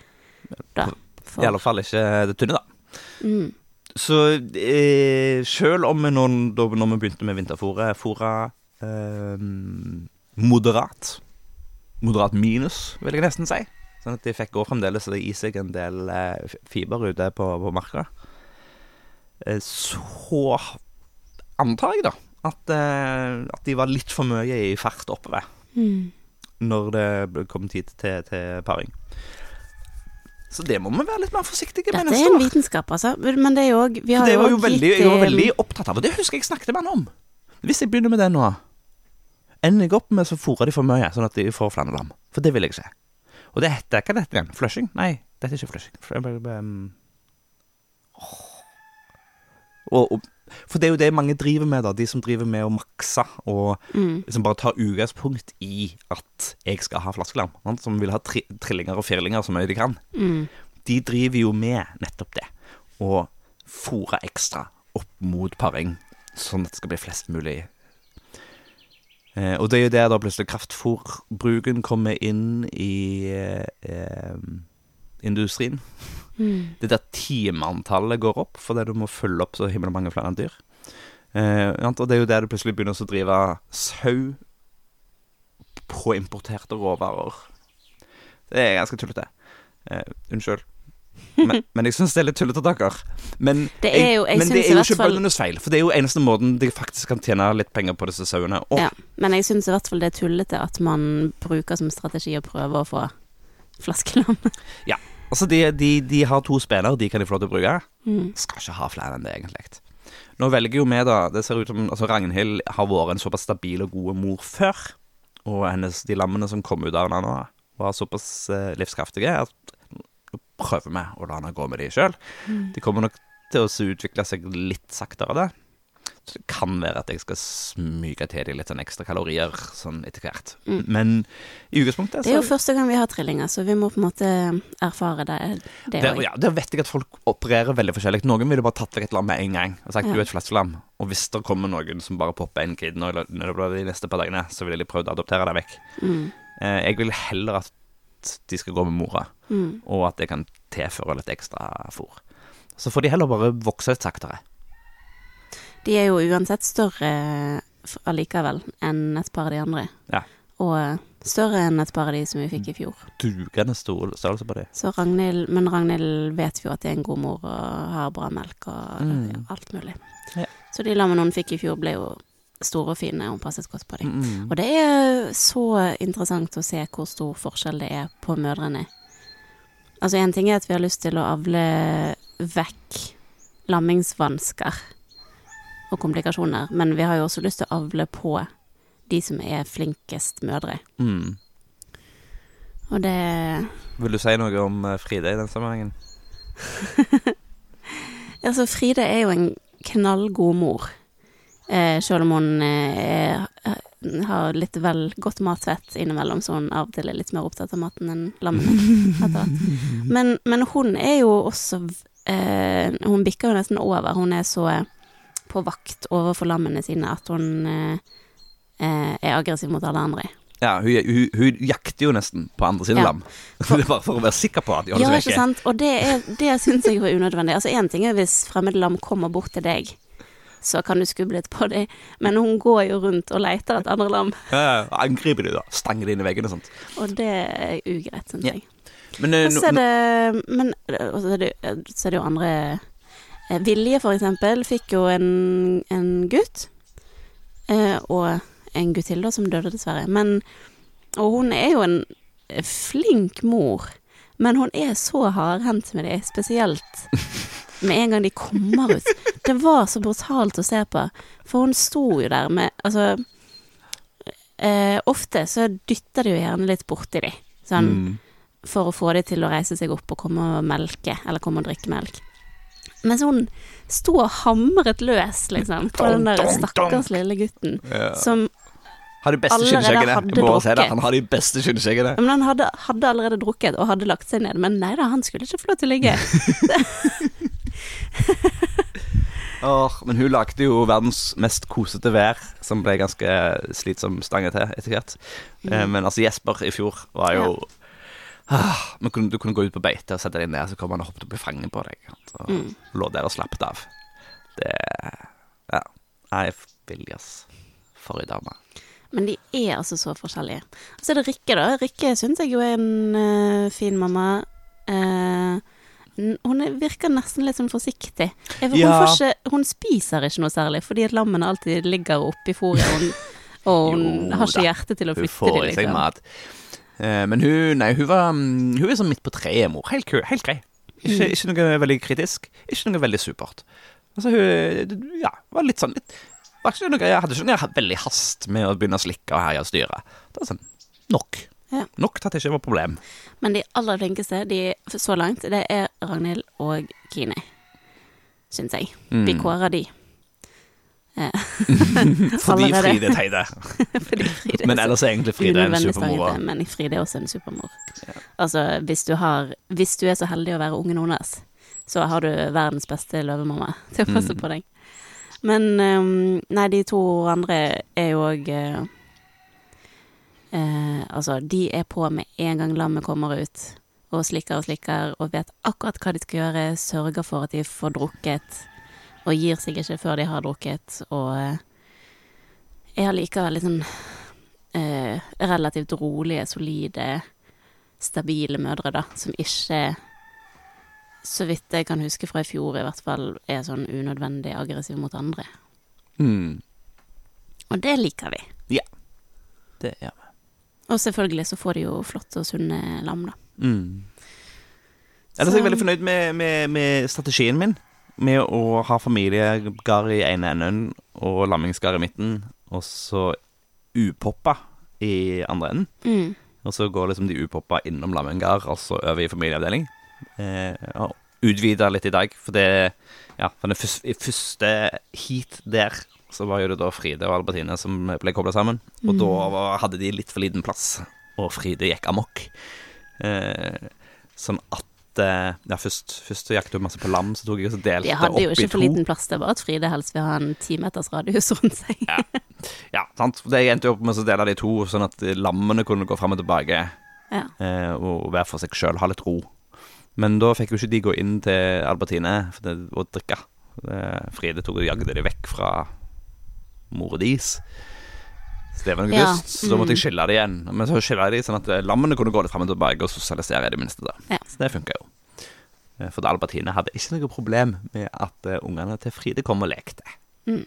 Speaker 1: I alle fall ikke det tynne, da.
Speaker 2: mm,
Speaker 1: Så eh, selv om vi nå, da når vi begynte med vinterfôret, fôra eh, moderat Moderat minus, vil jeg nesten si. Sånn at de fikk òg fremdeles i seg en del eh, fiber ute på, på marka. Eh, så antar jeg, da, at, eh, at de var litt for mye i fart oppover
Speaker 2: mm.
Speaker 1: når det kom tid til, til paring. Så det må vi være litt mer forsiktige med
Speaker 2: Dette er en vitenskap, altså. Men det er jo òg Vi har
Speaker 1: Det var jo
Speaker 2: òg
Speaker 1: jeg var veldig opptatt av, og det husker jeg snakket med han om. Hvis jeg begynner med det nå, ender jeg opp med så fôrer de for mye, sånn at de får flere. For det vil jeg ikke. Og det heter Hva heter det igjen? Flushing? Nei, dette er ikke flushing. Fl- åh. og, og, for det er jo det mange driver med, da. De som driver med å makse og
Speaker 2: mm,
Speaker 1: liksom bare tar utgangspunkt i at jeg skal ha flaskelam. sant? Som vil ha tri trillinger og firlinger så mye de kan
Speaker 2: mm,
Speaker 1: de driver jo med nettopp det. Å fòre ekstra opp mot paring, sånn at det skal bli flest mulig. Eh, og det er jo der da plutselig kraftfôrbruken kommer inn i eh, industrien.
Speaker 2: Mm.
Speaker 1: Det der timeantallet går opp, fordi du må følge opp så himla mange flere dyr. Eh, og det er jo der du plutselig begynner å drive sau på importerte råvarer. Det er ganske tullete. Eh, unnskyld. Men, men jeg syns det er litt tullete, dere. Men,
Speaker 2: Det er jo- jeg
Speaker 1: men det er jo ikke bøndenes feil, for det er jo eneste måten de faktisk kan tjene litt penger på disse sauene. Og
Speaker 2: Ja. Men jeg syns i hvert fall det er tullete at man bruker som strategi å prøve å få flaskelam.
Speaker 1: Altså, de, de, de har to spillere, de kan de få lov til å bruke.
Speaker 2: Mm.
Speaker 1: Skal ikke ha flere enn det, egentlig. Nå velger jo vi, da Det ser ut som altså Ragnhild har vært en såpass stabil og god mor før. Og hennes, de lammene som kom ut av henne nå, var såpass eh, livskraftige at nå prøver vi å la henne gå med de sjøl.
Speaker 2: Mm.
Speaker 1: De kommer nok til å utvikle seg litt saktere, da. Det kan være at jeg skal smyge til dem litt sånn ekstra kalorier sånn etter hvert.
Speaker 2: Mm.
Speaker 1: Men i utgangspunktet
Speaker 2: Det er jo første gang vi har trillinger, så vi må på en måte erfare det, det
Speaker 1: der, ja, der vet jeg at folk opererer veldig forskjellig. Noen ville bare tatt vekk et lam med en gang og sagt
Speaker 2: Ja.
Speaker 1: du er et flaskelam. Og hvis det kommer noen som bare popper en kid nå det blir de neste par dagene, så ville de prøvd å adoptere deg vekk.
Speaker 2: Mm.
Speaker 1: Eh, jeg vil heller at de skal gå med mora,
Speaker 2: Mm.
Speaker 1: og at jeg kan tilføre litt ekstra fôr. Så får de heller bare vokse litt saktere.
Speaker 2: De er jo uansett større allikevel enn et par av de andre.
Speaker 1: Ja.
Speaker 2: Og eh, større enn et par av de som vi fikk i fjor.
Speaker 1: Dugende stor størrelse på de.
Speaker 2: Så Ragnhild, men Ragnhild vet jo at det er en god mor og har bra melk og
Speaker 1: Mm.
Speaker 2: alt mulig.
Speaker 1: Ja.
Speaker 2: Så de lammene hun fikk i fjor, ble jo store og fine, hun passet godt på dem.
Speaker 1: Mm.
Speaker 2: Og det er så interessant å se hvor stor forskjell det er på mødrene. Altså En ting er at vi har lyst til å avle vekk lammingsvansker og komplikasjoner, men vi har jo også lyst til å avle på de som er flinkest mødre.
Speaker 1: Mm.
Speaker 2: Og det
Speaker 1: Vil du si noe om eh, Fride i den sammenhengen?
Speaker 2: Altså, Fride er jo en knallgod mor. Eh, selv om hun eh, er, har litt vel godt matvett innimellom, så hun av og til er litt mer opptatt av maten enn lammene. Men, men hun er jo også eh, Hun bikker jo nesten over. Hun er så på vakt overfor lammene sine at hun eh, eh, er aggressiv mot alle andre.
Speaker 1: Ja, hun, hun, hun jakter jo nesten på andre sine
Speaker 2: Ja.
Speaker 1: lam. Det er bare for å være sikker på at de
Speaker 2: Ja,
Speaker 1: holder
Speaker 2: ikke
Speaker 1: seg vekke.
Speaker 2: sant? Og det, er, det syns jeg var unødvendig. Altså, én ting er hvis fremmede lam kommer bort til deg, så kan du skubbe litt på dem, men hun går jo rundt og leter etter andre lam,
Speaker 1: Ja, ja, angriper de da. Stanger de inn i veggene og sånt.
Speaker 2: og det er ugreit, syns
Speaker 1: Ja.
Speaker 2: jeg.
Speaker 1: Men
Speaker 2: uh, så er det Men så er det, så er det jo andre Vilje, for eksempel, fikk jo en, en gutt. Eh, og en gutt til, da, som døde, dessverre. Men Og hun er jo en flink mor. Men hun er så hardhendt med det, spesielt med en gang de kommer ut. Det var så brutalt å se på, for hun sto jo der med Altså eh, Ofte så dytter de jo gjerne litt borti de, sånn
Speaker 1: Mm.
Speaker 2: for å få de til å reise seg opp og komme og melke, eller komme og drikke melk. Mens hun sto og hamret løs, liksom, på den der stakkars lille gutten,
Speaker 1: Ja.
Speaker 2: som
Speaker 1: Har de beste
Speaker 2: allerede
Speaker 1: skinnskjeggene. si. Han har de beste skinnskjeggene.
Speaker 2: Men han hadde, hadde allerede drukket og hadde lagt seg ned. Men nei da, han skulle ikke få lov til å ligge.
Speaker 1: oh, men hun lagde jo verdens mest kosete vær, som ble ganske slitsom stange til etter hvert. Mm. Men altså, Jesper i fjor var jo ah, men kunne, Du kunne gå ut på beite og sette deg ned, så kom han og hoppet opp i fanget på deg. Så
Speaker 2: Mm.
Speaker 1: lå der og slappet av. Det Ja. Jeg Viljas. For ei dame.
Speaker 2: Men de er altså så forskjellige. Så er det Rikke, da. Rikke syns jeg jo er en uh, fin mamma. Uh, hun er- virker nesten litt sånn forsiktig. Hun,
Speaker 1: Ja.
Speaker 2: får ikke, hun spiser ikke noe særlig, fordi at lammene alltid ligger oppi fôret. Hun, og hun
Speaker 1: Jo
Speaker 2: har ikke hjerte til å
Speaker 1: Hun
Speaker 2: flytte
Speaker 1: får
Speaker 2: dem,
Speaker 1: i seg
Speaker 2: liksom.
Speaker 1: mat. Eh, men hun Nei, hun var mm, Hun er sånn midt på treet, mor. Helt, helt grei. Ikke,
Speaker 2: Mm.
Speaker 1: ikke noe veldig kritisk. Ikke noe veldig supert. Altså, hun Ja, var litt sånn litt, var ikke noe, Jeg hadde ikke noe veldig hast med å begynne å slikke og herje og styre. Det var sånn nok.
Speaker 2: Ja.
Speaker 1: Nok til at det ikke var problem.
Speaker 2: Men de aller flinkeste de, så langt, det er Ragnhild og Kine, syns jeg.
Speaker 1: Mm.
Speaker 2: Vi kårer de.
Speaker 1: Fordi. Fride
Speaker 2: er
Speaker 1: Men ellers er egentlig Fride en supermor.
Speaker 2: Men Fride er også en supermor. Altså, hvis du har Hvis du er så heldig å være ungen hennes, så har du verdens beste løvemamma til å passe
Speaker 1: Mm.
Speaker 2: på deg. Men um, nei, de to andre er jo òg uh, uh, Altså, de er på med en gang lammet kommer ut, og slikker og slikker, og vet akkurat hva de skal gjøre, sørger for at de får drukket, og gir seg ikke før de har drukket, og jeg er allikevel litt sånn eh, relativt rolige, solide, stabile mødre, da, som ikke, så vidt jeg kan huske fra i fjor i hvert fall, er sånn unødvendig aggressiv mot andre.
Speaker 1: Mm.
Speaker 2: Og det liker vi.
Speaker 1: Det gjør vi.
Speaker 2: Og selvfølgelig så får de jo flotte og sunne lam, da.
Speaker 1: Mm. Ellers er jeg veldig fornøyd med, med, med strategien min. Med å ha familiegard i ene enden og lammingsgard i midten, og så upoppa i andre enden.
Speaker 2: Mm.
Speaker 1: Og så går liksom de upoppa innom lammingard, og så over i familieavdeling. Eh, utvida litt i dag. For det Ja, for det første, heat der så var jo det da Fride og Albertine som ble kobla sammen. Og da var, hadde de litt for liten plass, og Fride gikk amok. Eh, sånn at Ja, først, først jaktet hun masse på lam, så tok jeg og opp i
Speaker 2: De
Speaker 1: det
Speaker 2: hadde jo ikke for liten plass, det var at Fride helst vil ha en ti meters radius rundt seg.
Speaker 1: Ja. Ja, sant. Det jeg endte opp med å dele de to, sånn at lammene kunne gå fram og tilbake
Speaker 2: Ja.
Speaker 1: eh, og være for seg sjøl, ha litt ro. Men da fikk jo ikke de gå inn til Albertine det, og drikke. Eh, Fride tok og jagde de vekk fra mora deres. Var noe
Speaker 2: Ja,
Speaker 1: Mm. så måtte jeg skille det igjen. Men så skille de sånn at eh, lammene kunne gå litt fram og tilbake og sosialisere i det minste. da
Speaker 2: Ja.
Speaker 1: Så det funka jo. Eh, For Albertine hadde ikke noe problem med at eh, ungene til Fride kom og lekte.
Speaker 2: Mm.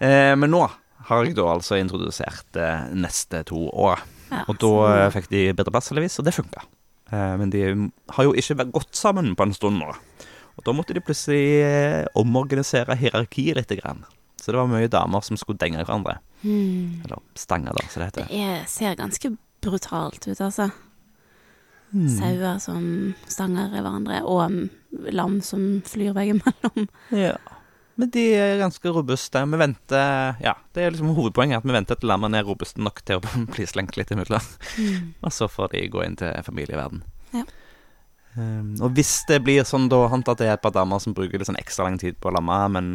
Speaker 1: Eh, men nå har jeg da altså introdusert eh, neste to år.
Speaker 2: Ja,
Speaker 1: Og da
Speaker 2: så-
Speaker 1: fikk de bedre plass, heldigvis, og det funka. Eh, men de har jo ikke vært godt sammen på en stund nå. Og da måtte de plutselig omorganisere hierarkiet litt. Grann. Så det var mye damer som skulle denge hverandre.
Speaker 2: Mm.
Speaker 1: Eller stange, da, som det
Speaker 2: Det er, ser ganske brutalt ut, altså.
Speaker 1: Mm.
Speaker 2: Sauer som stanger i hverandre, og lam som flyr veggimellom.
Speaker 1: Ja. Men de er ganske robuste. Vi venter Ja, det er liksom hovedpoenget, at vi venter til lammene er robuste nok til å bli slengt litt imellom.
Speaker 2: Mm.
Speaker 1: Og så får de gå inn til familieverden.
Speaker 2: Ja.
Speaker 1: Um, og hvis det blir sånn, da hant at det er et par damer som bruker litt sånn ekstra lang tid på å lamme, men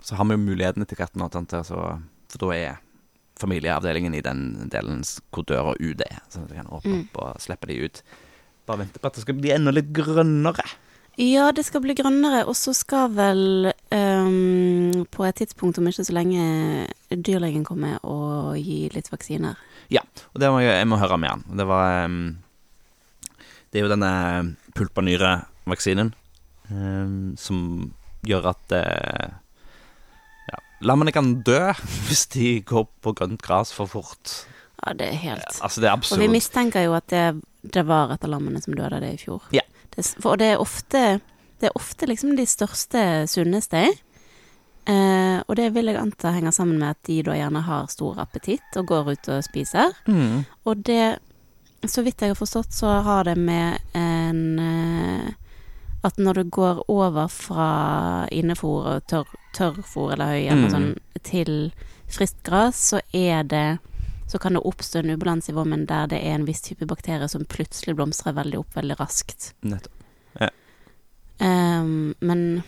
Speaker 1: så har vi jo mulighetene til hvert nå, altså, for da er familieavdelingen i den delen hvor døra ut er, så vi kan åpne
Speaker 2: Mm.
Speaker 1: opp og slippe de ut. Bare vente på at det skal bli enda litt grønnere.
Speaker 2: Ja, det skal bli grønnere, og så skal vel um, på et tidspunkt om ikke så lenge dyrlegen komme og gi litt vaksiner.
Speaker 1: Ja, og det må jeg, jeg må høre med han. Det var um, Det er jo denne pulpanyrevaksinen um, som gjør at uh, lammene kan dø hvis de går på grønt gras for fort.
Speaker 2: Ja, det er helt
Speaker 1: Altså, det er
Speaker 2: Og vi mistenker jo at det, det var et av lammene som døde av det i fjor.
Speaker 1: Ja.
Speaker 2: Det, for det er ofte Det er ofte liksom de største, sunneste. Eh, og det vil jeg anta henger sammen med at de da gjerne har stor appetitt og går ut og spiser.
Speaker 1: Mm.
Speaker 2: Og det Så vidt jeg har forstått, så har det med en eh, At når du går over fra innefòr og tørr, tørrfôr eller høy eller
Speaker 1: Mm.
Speaker 2: sånt til friskt gras, så er det så kan det oppstå en ubalanse i vommen der det er en viss type bakterie som plutselig blomstrer veldig opp veldig raskt.
Speaker 1: Nettopp.
Speaker 2: Ehm, men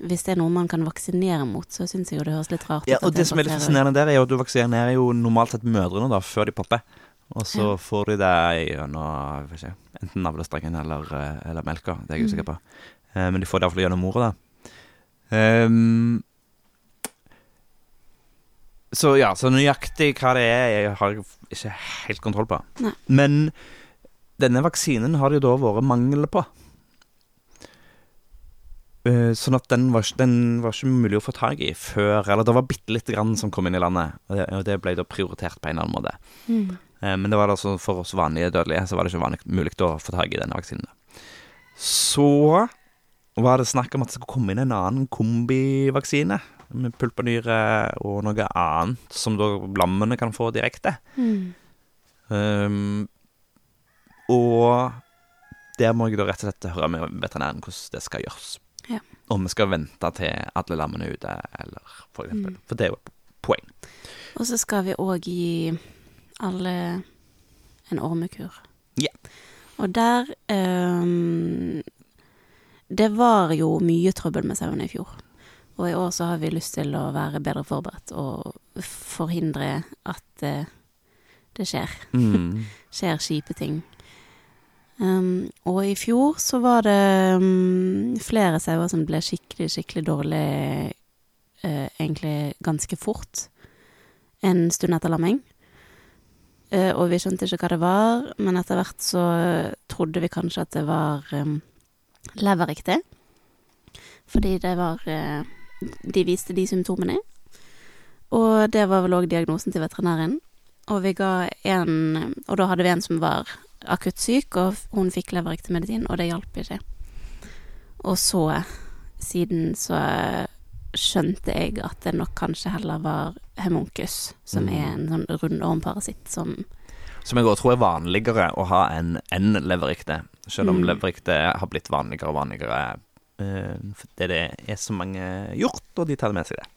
Speaker 2: hvis det er noe man kan vaksinere mot, så syns jeg jo det høres litt rart ut.
Speaker 1: Ja, og det som er litt fascinerende der, er jo at du vaksinerer jo normalt sett mødrene da, før de popper. Og så
Speaker 2: Ja.
Speaker 1: får de det gjennom ikke, enten navlestrengen eller, eh, eller melka. Det er jeg
Speaker 2: Mm.
Speaker 1: usikker på. Eh, Men de får det iallfall gjennom mora, da. Ehm, så ja, så nøyaktig hva det er, jeg har ikke helt kontroll på.
Speaker 2: Nei.
Speaker 1: Men denne vaksinen har det jo da vært mangel på. Eh, Sånn at den var, den var ikke mulig å få tak i før Eller det var bitte lite grann som kom inn i landet, og det, og det ble da prioritert på en eller annen måte.
Speaker 2: Mm.
Speaker 1: Eh, Men det var altså for oss vanlige dødelige så var det ikke vanlig, mulig å få tak i denne vaksinen. Så var det snakk om at det skulle komme inn en annen kombivaksine med pulpanyre og noe annet som da lammene kan få direkte.
Speaker 2: Mm.
Speaker 1: Um, og der må jeg da rett og slett høre med veterinæren hvordan det skal gjøres.
Speaker 2: Ja.
Speaker 1: Om vi skal vente til alle lammene er ute, eller for eksempel.
Speaker 2: Mm.
Speaker 1: For det er jo et poeng.
Speaker 2: Og så skal vi òg gi alle en ormekur.
Speaker 1: Ja.
Speaker 2: Og der um, Det var jo mye trøbbel med sauene i fjor. Og i år så har vi lyst til å være bedre forberedt og forhindre at eh, det skjer.
Speaker 1: Mm.
Speaker 2: Skjer kjipe ting. Um, og i fjor så var det um, flere sauer som ble skikkelig, skikkelig dårlig uh, egentlig ganske fort. En stund etter lamming. Uh, og vi skjønte ikke hva det var, men etter hvert så trodde vi kanskje at det var um, leverriktig. Fordi det var eh, De viste de symptomene. Og det var vel òg diagnosen til veterinæren. Og vi ga en Og da hadde vi en som var akutt syk, og hun fikk leverektemedisin, og det hjalp ikke. Og så, siden så skjønte jeg at det nok kanskje heller var hemunkus, som
Speaker 1: Mm.
Speaker 2: er en sånn rundormparasitt som
Speaker 1: Som jeg òg tror er vanligere å ha enn en leverikte, Selv om
Speaker 2: Mm.
Speaker 1: leverikte har blitt vanligere og vanligere. Eh, fordi det er så mange gjort, og de tar med seg det.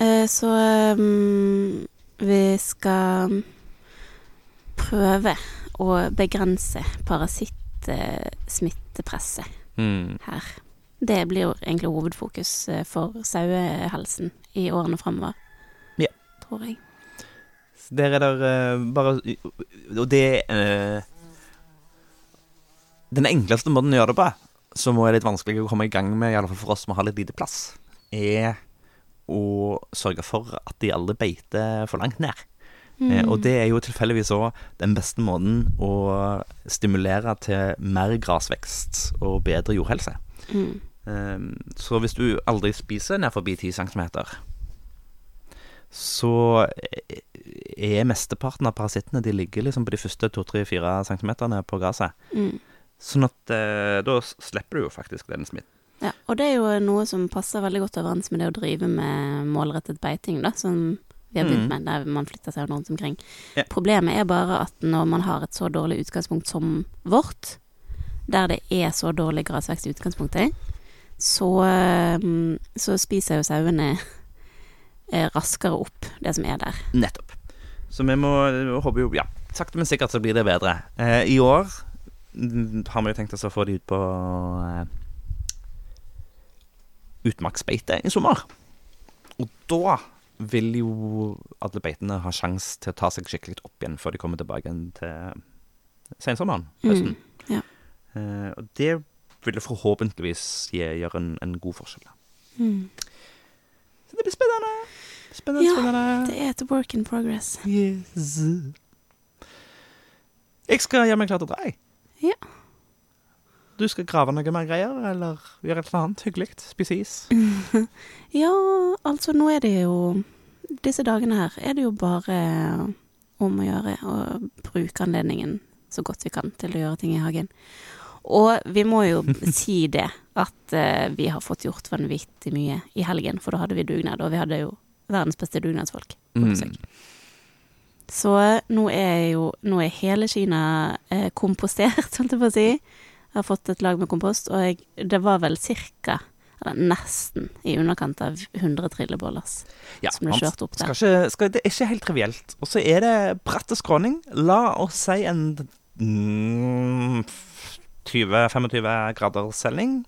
Speaker 2: Eh, så um, vi skal prøve å begrense parasittsmittepresset
Speaker 1: Mm.
Speaker 2: her. Det blir jo egentlig hovedfokus eh, for sauehelsen i årene framover.
Speaker 1: Ja.
Speaker 2: Tror jeg.
Speaker 1: Så Der er det uh, bare Og det uh, Den enkleste måten å gjøre det på, som er litt vanskelig å komme i gang med, i alle fall for oss som har litt lite plass, er å sørge for at de aldri beiter for langt ned. Eh, og det er jo tilfeldigvis òg den beste måten å stimulere til mer grasvekst og bedre jordhelse.
Speaker 2: Mm.
Speaker 1: Eh, så hvis du aldri spiser ned forbi 10 cm, så er mesteparten av parasittene De ligger liksom på de første 2-3-4 cm på gresset.
Speaker 2: Mm.
Speaker 1: Sånn at eh, da slipper du jo faktisk den smitten.
Speaker 2: Ja, og det er jo noe som passer veldig godt overens med det å drive med målrettet beiting, da, som vi har begynt
Speaker 1: Mm.
Speaker 2: med, der man flytter seg rundt omkring.
Speaker 1: Ja.
Speaker 2: Problemet er bare at når man har et så dårlig utgangspunkt som vårt, der det er så dårlig grasvekst i utgangspunktet, så, eh, så spiser jo sauene eh, raskere opp det som er der.
Speaker 1: Nettopp. Så vi må håpe jo Ja, sakte, men sikkert så blir det bedre. Eh, I år har vi jo tenkt oss å få de ut på eh, utmarksbeite i sommer. Og da vil jo alle beitene ha sjanse til å ta seg skikkelig opp igjen før de kommer tilbake igjen til sensommeren, høsten.
Speaker 2: Mm, ja.
Speaker 1: Eh, og det vil forhåpentligvis gjøre en, en god forskjell.
Speaker 2: Mm.
Speaker 1: Så det blir spennende. Spennende,
Speaker 2: Ja,
Speaker 1: spennende.
Speaker 2: Det er et work in progress.
Speaker 1: Yes. Jeg skal gjøre meg klar til å dra, jeg.
Speaker 2: Ja.
Speaker 1: Du skal grave noe mer greier, eller gjøre et eller annet hyggelig? Spise is?
Speaker 2: Ja, altså nå er det jo Disse dagene her er det jo bare om å gjøre å bruke anledningen så godt vi kan til å gjøre ting i hagen. Og vi må jo si det, at uh, vi har fått gjort vanvittig mye i helgen, for da hadde vi dugnad, og vi hadde jo verdens beste dugnadsfolk på besøk. Så nå er jo Nå er hele Kina eh, kompostert, holdt jeg på å si. Jeg har fått et lag med kompost, og jeg, det var vel cirka, eller nesten, i underkant av 100 trillebålers
Speaker 1: Ja,
Speaker 2: som ble kjørt opp der.
Speaker 1: Skal ikke, skal, det er ikke helt trivielt. Og så er det bratte skråning. La oss si en mm, 20-25 grader selging.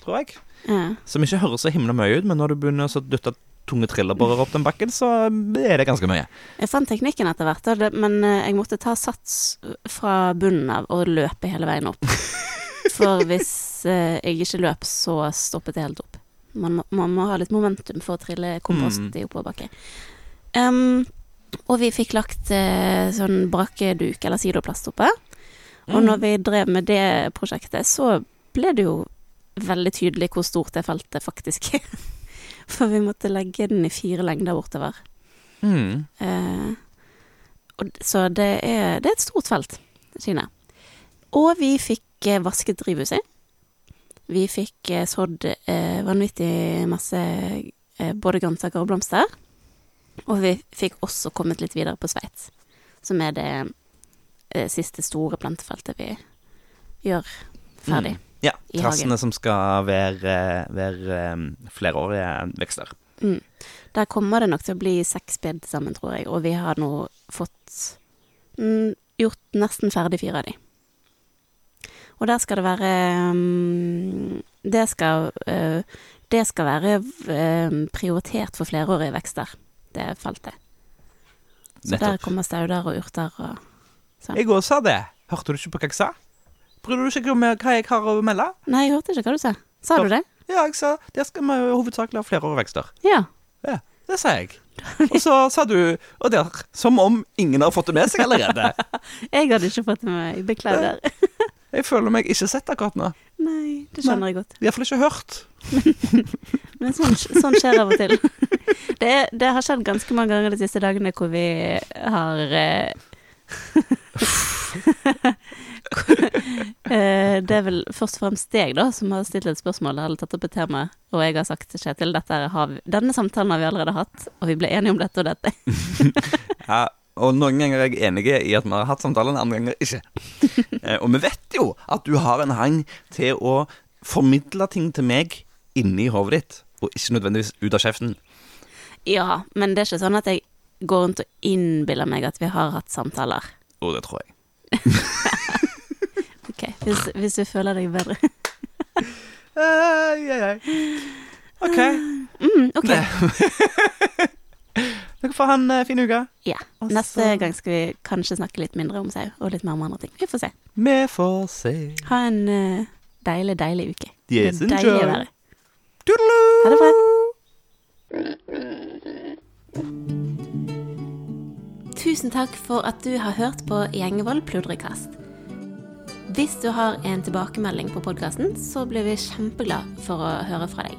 Speaker 1: Tror jeg.
Speaker 2: Ja.
Speaker 1: Som ikke høres så himla mye ut, men når du begynner å dytte tunge trillebårer opp den bakken, så er det ganske mye.
Speaker 2: Jeg fant teknikken etter hvert, men eh, jeg måtte ta sats fra bunnen av og løpe hele veien opp. For hvis eh, jeg ikke løp, så stoppet det helt opp. Man må, man må ha litt momentum for å trille kompost
Speaker 1: Mm.
Speaker 2: i oppoverbakke. Um, og vi fikk lagt eh, sånn brakkeduk eller sidoplast oppe. Og når vi drev med det prosjektet, så ble det jo veldig tydelig hvor stort det feltet faktisk er. For vi måtte legge den i fire lengder bortover.
Speaker 1: Mm.
Speaker 2: Eh, og, så det er, det er et stort felt, Kina. Og vi fikk eh, vasket drivhuset. Vi fikk eh, sådd eh, vanvittig masse eh, både grønnsaker og blomster. Og vi fikk også kommet litt videre på Sveits, som er det eh, siste store plantefeltet vi gjør ferdig.
Speaker 1: Ja, trassene som skal være, være um, flerårige vekster.
Speaker 2: Mm. Der kommer det nok til å bli seks bed sammen, tror jeg, og vi har nå fått mm, gjort nesten ferdig fire av de. Og der skal det være um, Det skal uh, Det skal være uh, prioritert for flerårige vekster, det feltet. Så der kommer stauder og urter og sånn.
Speaker 1: Jeg òg sa det. Hørte du ikke på hva jeg sa? Bryr du deg ikke om hva jeg har å melde?
Speaker 2: Nei, jeg hørte ikke hva du sa. Sa du det?
Speaker 1: Ja, jeg sa der skal vi hovedsakelig ha flerårige vekster.
Speaker 2: Ja.
Speaker 1: Ja, det sa jeg. Og så sa du Og der, som om ingen har fått det med seg allerede.
Speaker 2: Jeg hadde ikke fått det med meg. Beklager.
Speaker 1: Jeg føler meg ikke sett akkurat nå.
Speaker 2: Nei, det skjønner jeg godt.
Speaker 1: Iallfall ikke hørt.
Speaker 2: Men sånn, sånn skjer av og til. Det, det har skjedd ganske mange ganger de siste dagene hvor vi har eh, eh, Det er vel først og fremst deg da som har stilt et spørsmål eller tatt opp et tema, og jeg har sagt til Kjetil dette har vi, denne samtalen har vi allerede hatt, og vi ble enige om dette og dette.
Speaker 1: Ja, Og noen ganger er jeg enig i at vi har hatt samtalen, andre ganger ikke. Eh, og vi vet jo at du har en hang til å formidle ting til meg inni hodet ditt, og ikke nødvendigvis ut av kjeften.
Speaker 2: Ja, men det er ikke sånn at jeg går rundt og innbiller meg at vi har hatt samtaler.
Speaker 1: Og det tror jeg.
Speaker 2: Hvis, hvis du føler deg bedre.
Speaker 1: Ei, ei, ei. OK.
Speaker 2: Mm, ok,
Speaker 1: Dere får ha en eh, fin uke.
Speaker 2: ja.
Speaker 1: Også...
Speaker 2: Neste gang skal vi kanskje snakke litt mindre om sau, og litt mer om andre ting. Vi får se.
Speaker 1: Vi får se.
Speaker 2: Ha en uh, deilig, deilig uke.
Speaker 1: Yes,
Speaker 2: Det er deilig å være.
Speaker 1: Toodaloo!
Speaker 2: Ha det bra. Tusen takk for at du har hørt på Gjengevold pludrekast. Hvis du har en tilbakemelding på podkasten, så blir vi kjempeglad for å høre fra deg.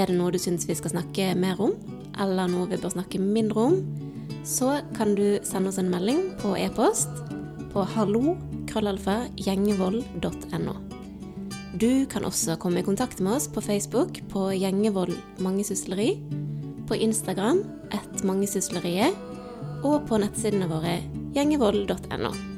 Speaker 2: Er det noe du syns vi skal snakke mer om, eller noe vi bør snakke mindre om, så kan du sende oss en melding på e-post på hallo.krøllalfa.gjengevold.no. Du kan også komme i kontakt med oss på Facebook på Gjengevold mangesysleri, på Instagram ett mangesysleriet, og på nettsidene våre gjengevold.no.